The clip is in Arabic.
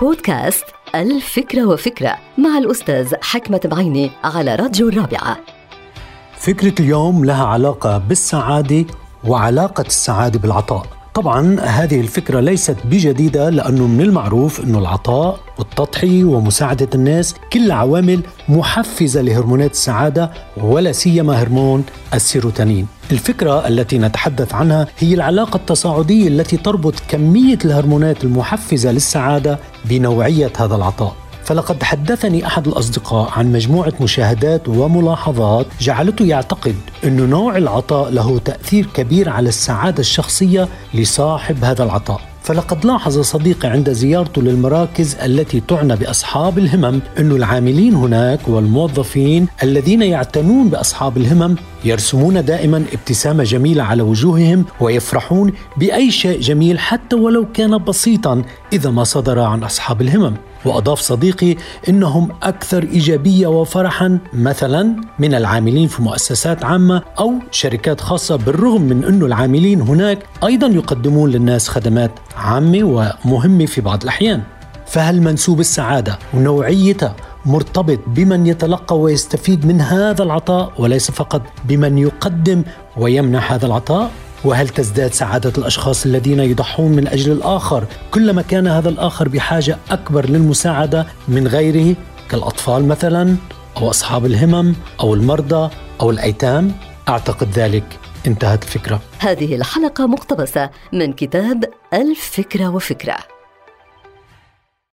بودكاست الفكرة وفكرة مع الأستاذ حكمة بعيني على راديو الرابعة. فكرة اليوم لها علاقة بالسعادة وعلاقة السعادة بالعطاء. طبعا هذه الفكرة ليست بجديدة لأنه من المعروف أنه العطاء والتضحية ومساعدة الناس كل عوامل محفزة لهرمونات السعادة ولا سيما هرمون السيروتونين. الفكرة التي نتحدث عنها هي العلاقة التصاعدية التي تربط كمية الهرمونات المحفزة للسعادة بنوعية هذا العطاء. فلقد حدثني أحد الأصدقاء عن مجموعة مشاهدات وملاحظات جعلته يعتقد أن نوع العطاء له تأثير كبير على السعادة الشخصية لصاحب هذا العطاء. فلقد لاحظ صديقي عند زيارته للمراكز التي تعنى بأصحاب الهمم أن العاملين هناك والموظفين الذين يعتنون بأصحاب الهمم يرسمون دائما ابتسامة جميلة على وجوههم ويفرحون بأي شيء جميل حتى ولو كان بسيطا إذا ما صدر عن أصحاب الهمم. وأضاف صديقي إنهم أكثر إيجابية وفرحا مثلا من العاملين في مؤسسات عامة أو شركات خاصة بالرغم من إنه العاملين هناك أيضا يقدمون للناس خدمات عامة ومهمة في بعض الأحيان. فهل منسوب السعادة ونوعيتها مرتبط بمن يتلقى ويستفيد من هذا العطاء وليس فقط بمن يقدم ويمنح هذا العطاء؟ وهل تزداد سعادة الأشخاص الذين يضحون من أجل الآخر؟ كلما كان هذا الآخر بحاجة أكبر للمساعدة من غيره كالأطفال مثلا أو أصحاب الهمم أو المرضى أو الأيتام أعتقد ذلك. انتهت الفكرة. هذه الحلقة مقتبسة من كتاب الفكرة وفكرة.